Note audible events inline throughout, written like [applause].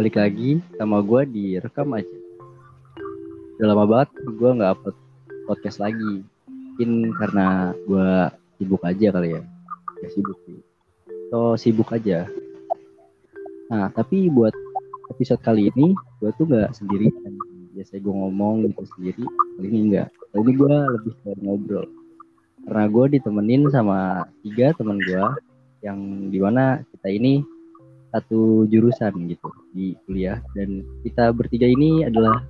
balik lagi sama gue di rekam aja. Udah lama banget gue nggak upload podcast lagi. Mungkin karena gue sibuk aja kali ya. Ya sibuk sih. So sibuk aja. Nah tapi buat episode kali ini gue tuh nggak sendirian. Biasanya gue ngomong gitu sendiri. Kali ini enggak. Kali ini gue lebih ke ngobrol. Karena gue ditemenin sama tiga teman gue yang di mana kita ini satu jurusan gitu di kuliah dan kita bertiga ini adalah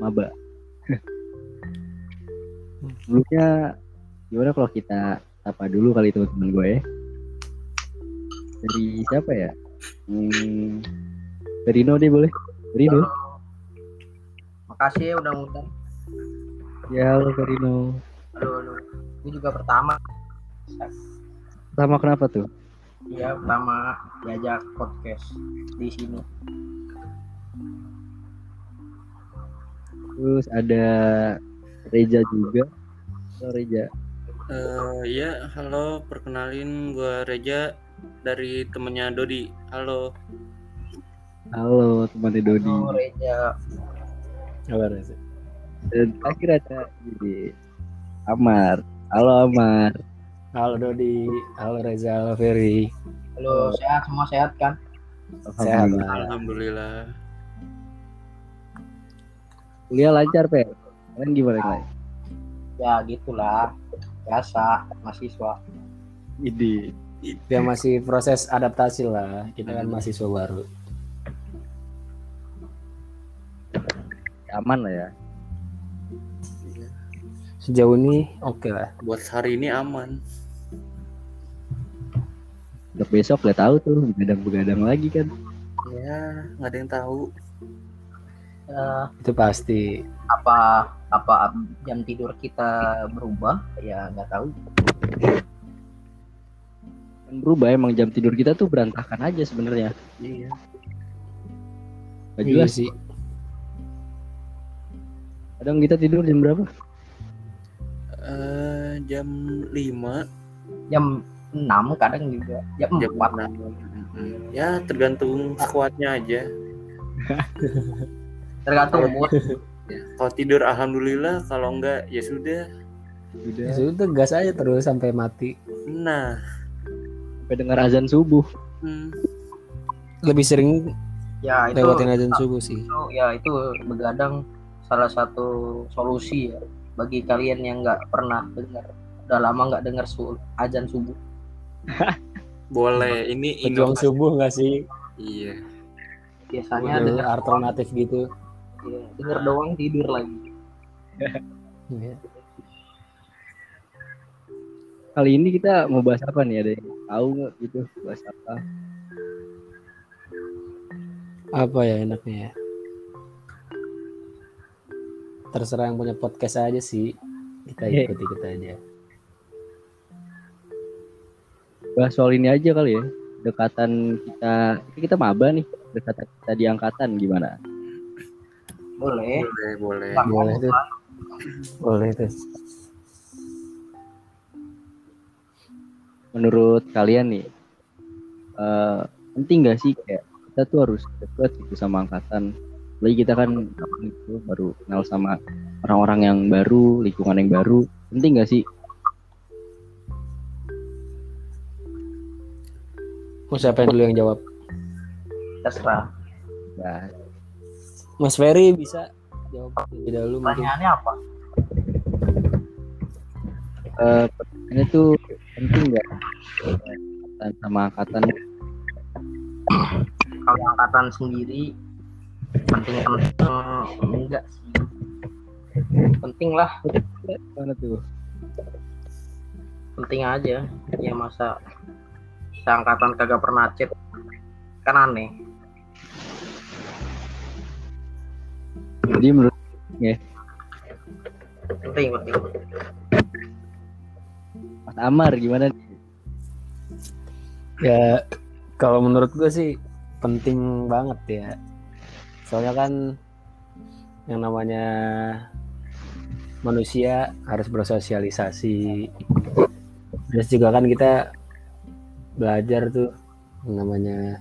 maba. [laughs] Sebelumnya gimana kalau kita apa dulu kali teman-teman gue ya? Dari siapa ya? Hmm, Rino deh boleh. Rino. Makasih ya udah ngundang. Ya halo Rino. Halo, halo. Ini juga pertama. Pertama kenapa tuh? Iya, pertama diajak podcast di sini. Terus ada Reja juga. Halo Reja. Eh ya, halo, perkenalin gua Reja dari temennya Dodi. Halo. Halo temannya Dodi. Halo, Reja. Kabar Reza. Dan terakhir ada Amar. Halo Amar. Halo Dodi, halo Reza, halo Ferry. Halo, sehat semua sehat kan? Sehat. Alhamdulillah. Alhamdulillah. Kuliah lancar, Pe. Kalian gimana, Klay? Ya gitulah. Biasa mahasiswa. Idi. Ya masih proses adaptasi lah. Kita kan mahasiswa baru. Aman lah ya. Sejauh ini oke lah. Buat hari ini aman. Untuk besok udah tahu tuh, begadang-begadang lagi kan. Ya, nggak ada yang tahu. Eh, Itu pasti. apa apa jam tidur kita berubah? Ya nggak tahu. Berubah emang jam tidur kita tuh berantakan aja sebenarnya. Iya. Gak Iya jelas sih. Kadang kita tidur jam berapa? Eh jam 5 Jam 6 kadang juga. Jam jam 4. 6. Ya, tergantung kuatnya aja. [laughs] Tergantung mood. [laughs] Ya, Kalau tidur alhamdulillah, kalau enggak ya sudah. Udah. Ya sudah gas aja terus sampai mati. Nah, Sampai dengar azan subuh. hmm, Lebih sering Ya itu lewatin azan subuh sih. itu ya itu begadang salah satu solusi ya bagi kalian yang nggak pernah dengar udah lama nggak dengar su azan subuh boleh. Ini Pejuang inovasi. subuh nggak sih? Iya. biasanya Udah dengar alternatif gitu. ya, dengar doang tidur lagi [laughs] Iya. Kali ini kita mau bahas apa nih? Ada yang tahu nggak gitu? Bahas apa? Apa ya enaknya ya? Terserah yang punya podcast aja sih. Kita Iya. ikuti kita aja. Bahas soal ini aja kali ya. Dekatan kita, kita maba nih. Dekatan kita di angkatan gimana? boleh Boleh, boleh. Bang, Boleh tuh. Boleh tuh. menurut kalian nih eh, penting gak sih kayak kita tuh harus dekat gitu sama angkatan lagi kita kan itu baru kenal sama orang-orang yang baru lingkungan yang baru penting gak sih Mau siapa yang dulu yang jawab? terserah. Ya Mas Ferry bisa jawab lebih dahulu mungkin. pertanyaannya apa? Eh, pertanyaannya tuh penting gak angkatan sama angkatan. Kalau angkatan sendiri penting penting enggak sih. Penting lah. Mana tuh? Penting aja. Ya masa seangkatan kagak pernah chat kan aneh jadi menurut penting penting Mas Amar gimana nih? Ya kalau menurut gue sih penting banget ya. Soalnya kan yang namanya manusia harus bersosialisasi. Terus juga kan kita belajar tuh namanya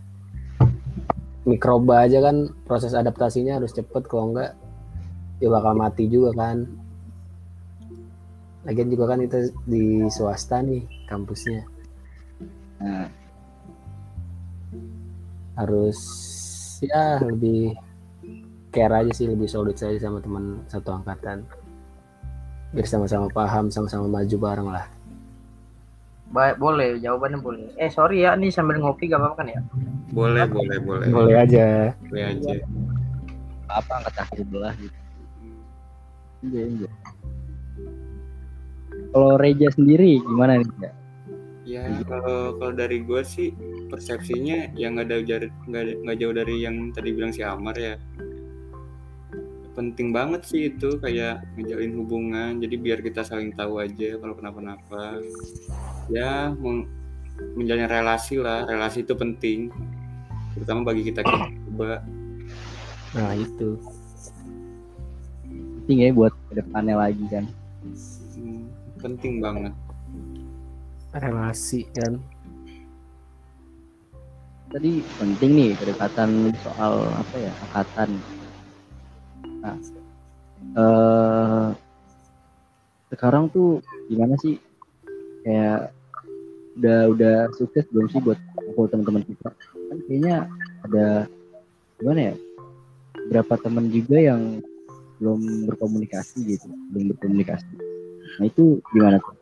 mikroba aja kan proses adaptasinya harus cepet kalau enggak ya bakal mati juga kan. Lagian juga kan itu di swasta nih kampusnya. Nah, harus ya lebih care aja sih lebih solid saja sama teman satu angkatan. Biar sama-sama paham sama-sama maju bareng lah Baik, boleh, jawabannya boleh. Eh, sorry ya, nih sambil ngopi gak apa-apa kan ya? Boleh, boleh, boleh. boleh aja Boleh aja. apa angkat akhir belah gitu. Iya, iya. Kalau Reja sendiri gimana nih? Ya? Ya kalau kalau dari gue sih persepsinya yang nggak ada- nggak jauh dari yang tadi bilang si Amar ya. Penting banget sih itu kayak ngejalin hubungan. Jadi biar kita saling tahu aja kalau kenapa-napa. Ya menjalin relasi lah. Relasi itu penting. Terutama bagi kita kita coba. nah itu Penting ya buat ke depannya lagi kan. Hmm, penting banget. relasi kan Tadi penting nih kedekatan soal apa ya angkatan. Nah, eh sekarang tuh gimana sih kayak udah udah sukses belum sih buat kumpul teman-teman kita? Kan kayaknya ada gimana ya? Berapa teman juga yang belum berkomunikasi gitu, belum berkomunikasi. Nah itu gimana tuh?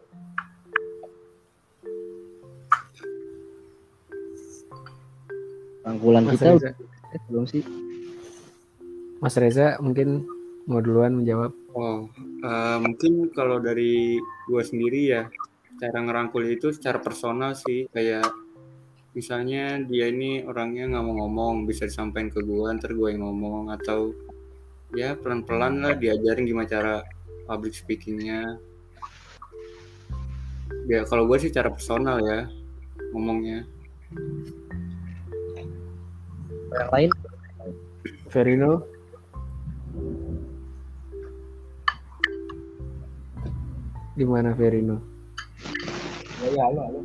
Rangkulan kita udah belum sih? Mas Reza mungkin mau duluan menjawab. Oh, eh, mungkin kalau dari gue sendiri ya, cara ngerangkul itu secara personal sih, kayak misalnya dia ini orangnya nggak mau ngomong, bisa disampaikan ke gue, ntar gue yang ngomong, atau ya pelan-pelan lah diajarin gimana cara public speakingnya. Ya kalau gue sih cara personal ya ngomongnya. Yang lain? Verino gimana Verino Ya, ya, halo, halo.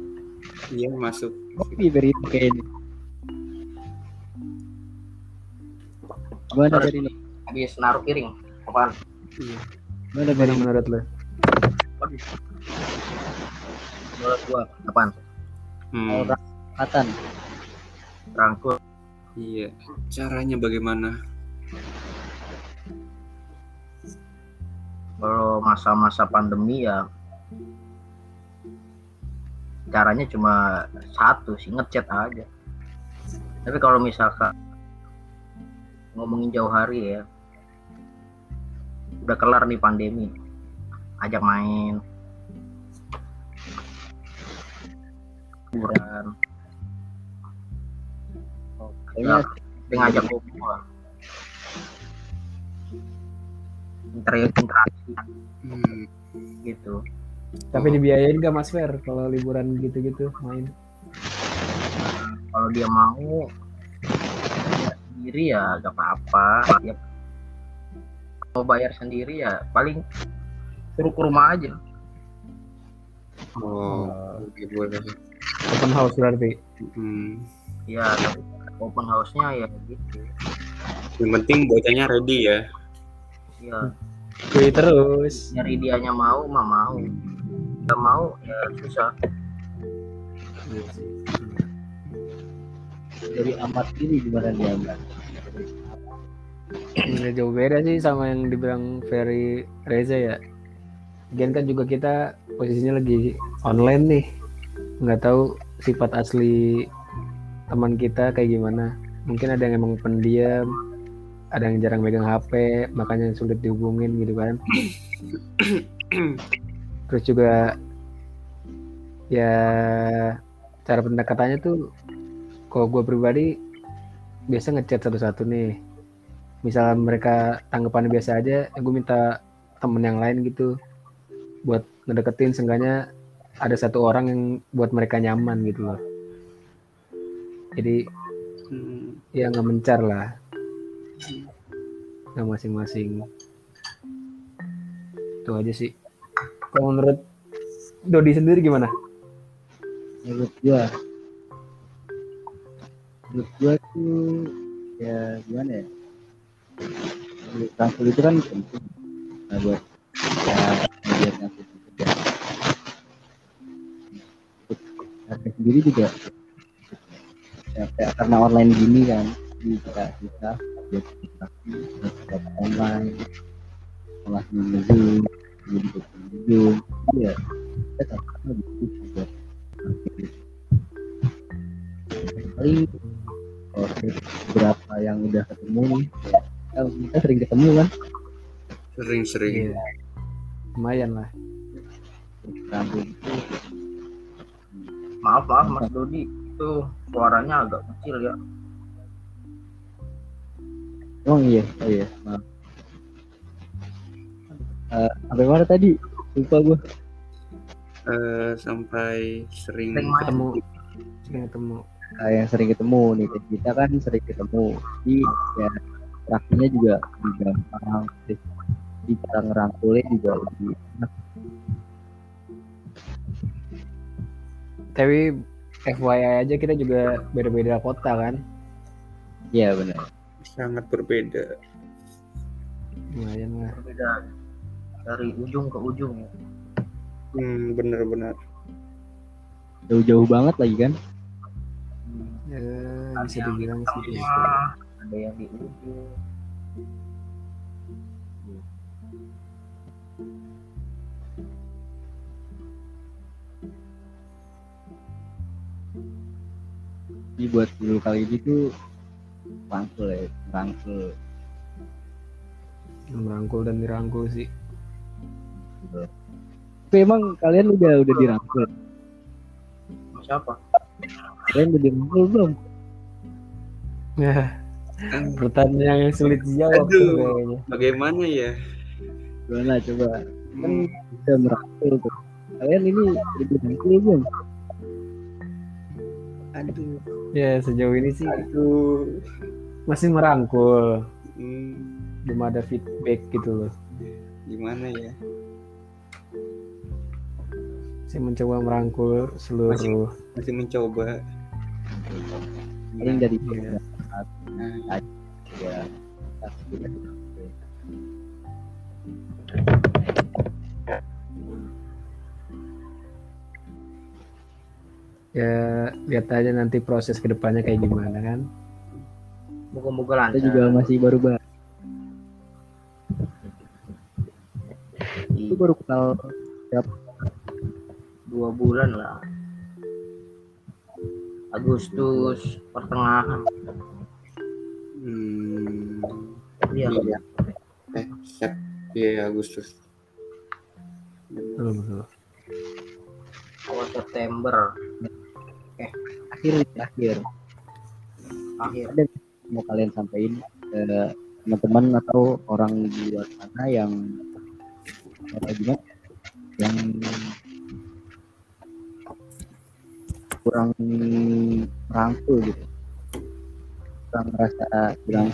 Iya masuk. kopi dari kayak ini. Gimana ini? Habis naruh piring. Apaan? Dari gimana ini? menurut lo Menurut gua, apaan? Hmm, Angkatan. Rangkul. iya. Caranya bagaimana? Kalau masa-masa pandemi ya caranya cuma satu sih ngechat aja. Tapi kalau misalkan ngomongin jauh hari ya, udah kelar nih pandemi, ajak main, liburan, Kayaknya ngajak ngobrol. Interaksi Hmm. gitu. tapi dibiayain gak Mas Fer kalau liburan gitu-gitu main kalau dia mau bayar sendiri ya gak apa-apa ya, mau bayar sendiri ya paling suruh ke rumah aja Oh, oke, boleh. open house berarti Hmm. ya tapi open house-nya ya gitu Yang penting bocahnya ready ya. Ya. Wih terus. Nyari dianya mau mah mau. Nggak mau ya susah. Dari amat ini gimana dia nggak jauh beda sih sama yang dibilang Ferry Reza ya. Gen kan juga kita posisinya lagi online nih. Nggak tahu sifat asli teman kita kayak gimana. Mungkin ada yang emang pendiam ada yang jarang megang HP makanya sulit dihubungin gitu kan. Terus juga ya cara pendekatannya tuh kalau gue pribadi biasa ngechat satu-satu nih. Misalnya mereka tanggapannya biasa aja ya gue minta temen yang lain gitu buat ngedeketin. Seenggaknya ada satu orang yang buat mereka nyaman gitu loh. Jadi Hmm. ya nggak mencar lah nggak masing-masing. Itu aja sih. Kalau menurut Dodi sendiri gimana? Menurut gua menurut gua tuh ya gimana ya? Rangkul itu kan penting. Nah, buat ya, menjadikan kita kerja harga sendiri juga. Ya, karena online gini kan jadi kita bisa buat interaksi buat online kelas di zoom di zoom iya kita kan lebih buat paling kalau beberapa yang udah ketemu nih ya, kita sering ketemu kan Sering-sering. Iya. Lumayan lah. rambut itu Maaf maaf Mas Dodi itu suaranya agak kecil ya. Oh iya. Oh iya. Maaf. Eh, sampai mana tadi? Lupa gue Eh, sampai sering Sering. Ketemu. Sering ketemu. Nah, yang sering ketemu nih dan kita kan sering ketemu. Jadi ya praktiknya juga lebih gampang. Jadi cara ngerangkulnya juga lebih enak. Tapi FYI aja kita juga beda-beda kota kan. iya benar sangat berbeda. Lumayan lah. Berbeda dari ujung ke ujung ya. Hmm, benar-benar. jauh-jauh banget lagi kan Ya, Ada bisa dibilang di sih. ada yang di ujung. jadi buat dulu kali ini tuh rangkul ya rangkul Merangkul dan dirangkul sih. tapi emang kalian udah udah dirangkul Siapa? kalian udah dirangkul belum Ya, pertanyaan yang sulit dijawab Aduh. Bagaimana ya? gimana coba kan Hmm, udah merangkul tuh kalian ini udah dirangkul belum aduh, Ya, sejauh ini sih aduh. masih merangkul. Hmm, Belum ada feedback gitu loh. gimana ya? Saya mencoba merangkul seluruh Masih mencoba. paling dari Iya. Nah, ya ya lihat aja nanti proses ke depannya kayak gimana kan. Moga-moga kita lancar. juga masih baru banget itu baru kenal dua bulan lah. Agustus pertengahan. hmm, Iya. iya. Eh, Sep, iya Agustus. Betul, betul. Awal September akhir akhir. Akhir. mau kalian sampaikan ke teman-teman atau orang di luar sana yang eh, gimana? Yang kurang merangkul gitu. Kurang merasa kurang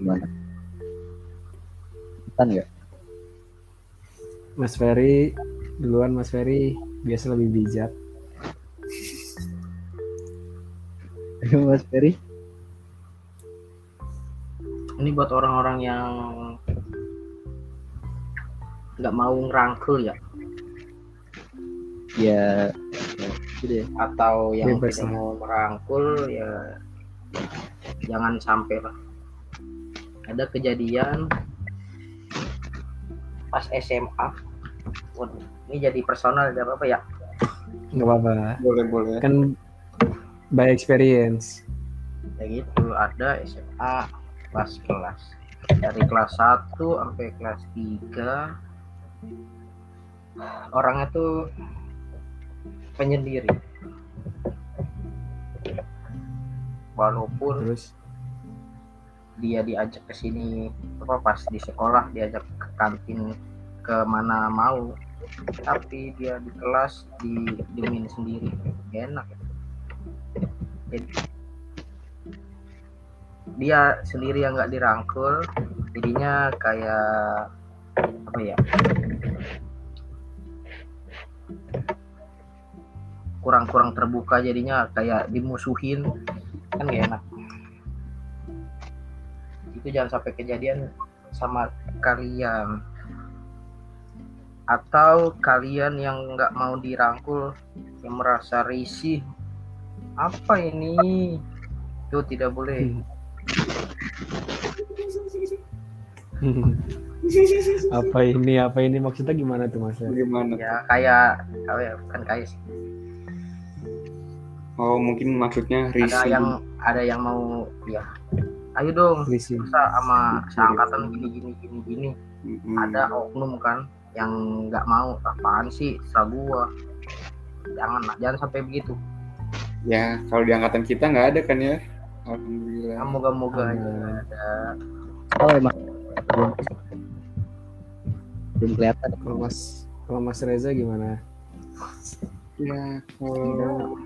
gimana? Kan ya Mas Ferry duluan Mas Ferry biasa lebih bijak. Mas Ferry. Ini buat orang-orang yang nggak mau ngerangkul ya? Ya ya, gitu deh atau yang Bebas tidak mau merangkul ya jangan sampai lah. Ada kejadian pas SMA Waduh, ini jadi personal tidak apa-apa ya? Nggak apa-apa. Boleh, boleh. Kan by experience. ya gitu ada SMA kelas-kelas dari kelas 1 sampai kelas 3 orangnya tuh penyendiri. Walaupun Terus? dia diajak ke sini apa pas di sekolah diajak ke kantin ke mana mau tapi dia di kelas di diemin sendiri. Enak Dia sendiri yang nggak dirangkul jadinya kayak apa ya? Kurang-kurang terbuka jadinya kayak dimusuhin. Kan gak enak. Itu jangan sampai kejadian sama kalian. Atau kalian yang nggak mau dirangkul yang merasa risih apa ini? Itu tidak boleh. [laughs] Apa ini? Apa ini? Maksudnya gimana tuh mas? Bagaimana? ya kayak kayak bukan kayak sih. Oh mungkin maksudnya ada risih. yang ada yang mau ya. Ayo dong masa sama seangkatan gini gini gini gini. Mm-mm. ada oknum kan yang nggak mau. Apaan sih? Serah gua. Jangan jangan sampai begitu Ya kalau di angkatan kita nggak ada kan ya? Alhamdulillah. moga-moga aja ada Oh emang belum belum kelihatan. kalau mas kalau mas Reza gimana Ya kalau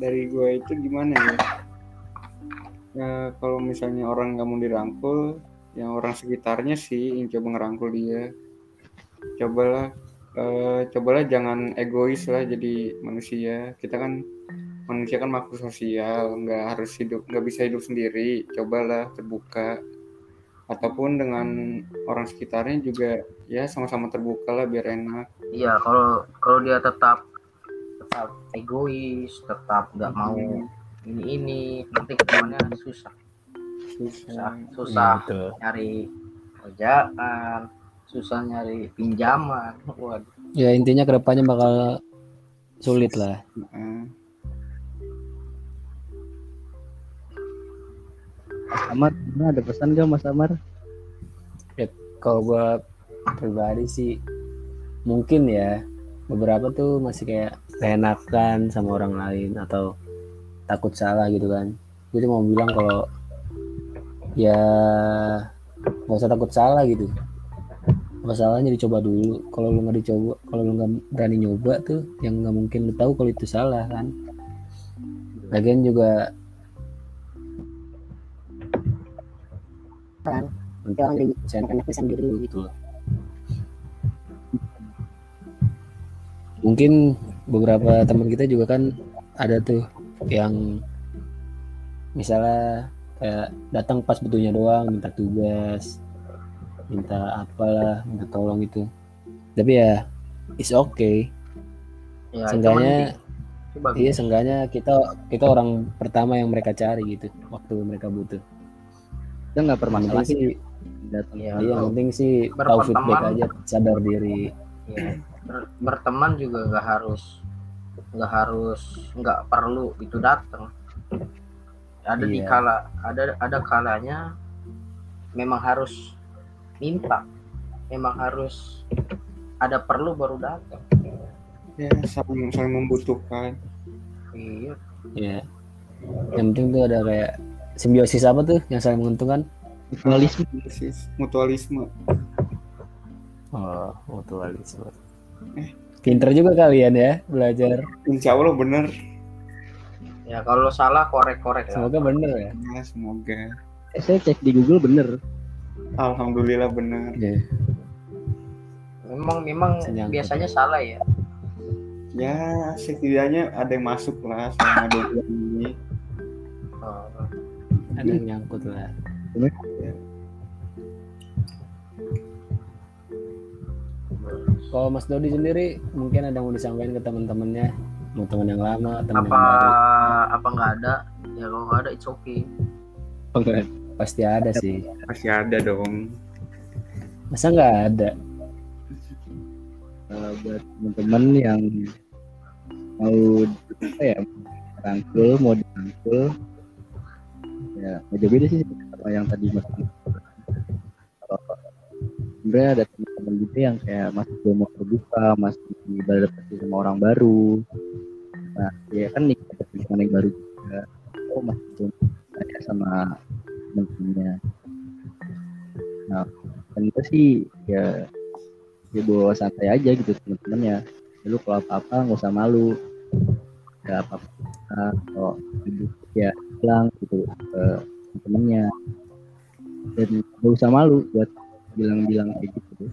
dari gue itu gimana ya? Ya kalau misalnya orang nggak mau dirangkul, yang orang sekitarnya sih yang coba ngerangkul dia. Cobalah, eh, cobalah jangan egois lah jadi manusia. Kita kan manusia kan makhluk sosial, nggak harus hidup, nggak bisa hidup sendiri. Cobalah terbuka. Ataupun dengan orang sekitarnya juga ya sama-sama terbuka lah biar enak. iya kalau kalau dia tetap tetap egois tetap nggak mau ini ini nanti ketemuannya susah susah Susah. susah betul. nyari kerjaan susah nyari pinjaman [laughs] waduh ya intinya ke depannya bakal sulit lah Heeh. Amar, ada pesan gak Mas Amar? kalau gua pribadi sih mungkin ya beberapa tuh masih kayak keenakan sama orang lain atau takut salah gitu kan. Gue cuma mau bilang kalau ya nggak usah takut salah gitu. Apa salahnya dicoba dulu. Kalau lu nggak dicoba kalau lu nggak berani nyoba tuh yang nggak mungkin lu tahu kalau itu salah kan. Lagian juga kan jangan jangan sendiri gitu loh. mungkin beberapa teman kita juga kan ada tuh yang misalnya kayak datang pas butuhnya doang minta tugas minta apalah minta tolong itu tapi ya is okay. Ya seenggaknya iya seenggaknya kita kita orang pertama yang mereka cari gitu waktu mereka butuh Kita nggak permasalahan sih datang. Iya, iya, yang penting sih tahu feedback aja sadar diri. Ya, ber- berteman juga nggak harus nggak harus nggak perlu itu datang. Ada di Iya. kala ada ada kalanya memang harus minta memang harus ada perlu baru datang. Ya saling saling membutuhkan. Iya. Ya yang penting tuh ada kayak simbiosis apa tuh yang saling menguntungkan? Mutualisme. Mutualis- mutualisme. Oh mutualisme. Pinter juga kalian ya belajar. Insya Allah benar ya kalau salah korek korek lah. Semoga bener ya. Ya semoga. Eh, saya cek di Google bener. Alhamdulillah benar Iya. memang memang biasanya salah ya. Ya setidaknya ada yang masuk lah selama dua bulan ada yang nyangkut lah. Kalau Mas Dodi sendiri mungkin ada yang mau disampaikan ke teman-temannya? Mau teman yang lama teman yang apa baru? apa nggak ada? Ya kalau nggak ada it's okay. Pasti ada sih. Pasti ada dong. Masa nggak ada? Eh, buat teman-teman yang mau apa ya rangkul mau dirangkul ya nggak jauh beda sih sama yang tadi mas sebenarnya ada teman-teman gitu yang kayak masih belum mau terbuka masih beradaptasi sama orang baru. Nah ya kan nih ada lingkungan yang baru juga oh masih belum percaya sama teman-temannya. Nah kan itu sih ya ya bawa santai aja gitu teman-temannya. Lu kalau apa-apa nggak usah malu. Ya apa-apa. Kalau ya bilang ke temennya dan nggak usah malu buat bilang-bilang kayak gitu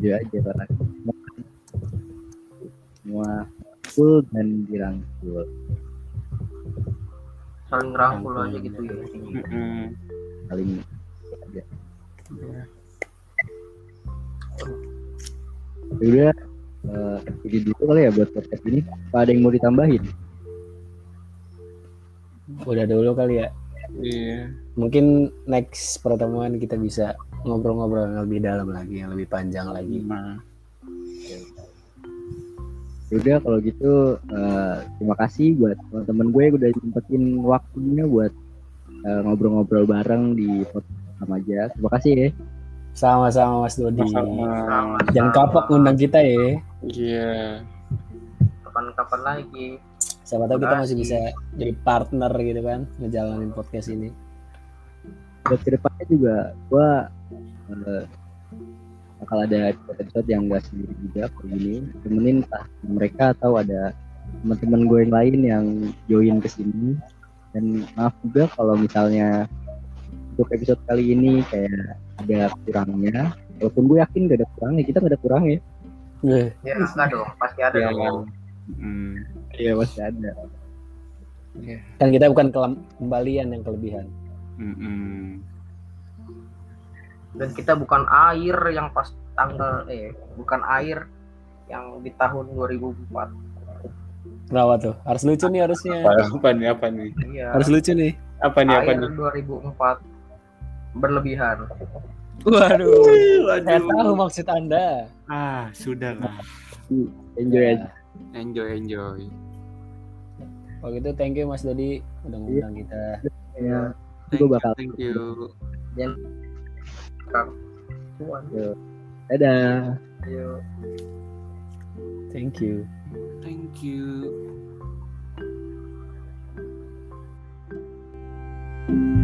dia aja karena semua, semua full dan dirangkul saling rangkul aja gitu ya Mm-mm. saling ya. Ya udah eh, ini dulu kali ya buat podcast ini. Apa ada yang mau ditambahin? Udah dulu kali ya. Iya. Mungkin next pertemuan kita bisa ngobrol-ngobrol yang lebih dalam lagi, yang lebih panjang lagi. Nah, Ya udah kalau gitu eh, terima kasih buat teman-teman gue udah nyempetin waktunya buat eh, ngobrol-ngobrol bareng di podcast sama aja. Terima kasih ya. Sama-sama Mas Dodi. sama. Jangan kapok ngundang kita ya. Iya. Kapan-kapan lagi. Siapa tahu kita masih bisa jadi partner gitu kan ngejalanin podcast ini. Buat ke depannya juga gue eh, bakal ada episode yang gak sendiri juga kayak gini. Temenin entah mereka atau ada teman-teman gue yang lain yang join ke sini. Dan maaf juga kalau misalnya untuk episode kali ini kayak ada kurangnya. Walaupun gue yakin gak ada kurangnya, kita gak ada kurangnya. Eh, Ya enggak dong, pasti ada Iya. dong. Hmm. Iya masih ada. Kan kita bukan kelam- kembalian yang kelebihan. Mm-mm. Dan kita bukan air yang pas tanggal eh bukan air yang di tahun 2004. Kenapa tuh? Harus lucu nih harusnya. Apa, apa nih? Apa nih? Iya. Harus lucu nih. Apa nih? Apa air nih? 2004 berlebihan. Waduh. Saya Waduh. tahu maksud Anda. Ah, sudah lah. Enjoy aja enjoy enjoy. Kalau gitu thank you mas Dodi udah ngundang kita. Ya thank gue bakal thank you. Dan dadah. Iya. Thank you thank you. Thank you.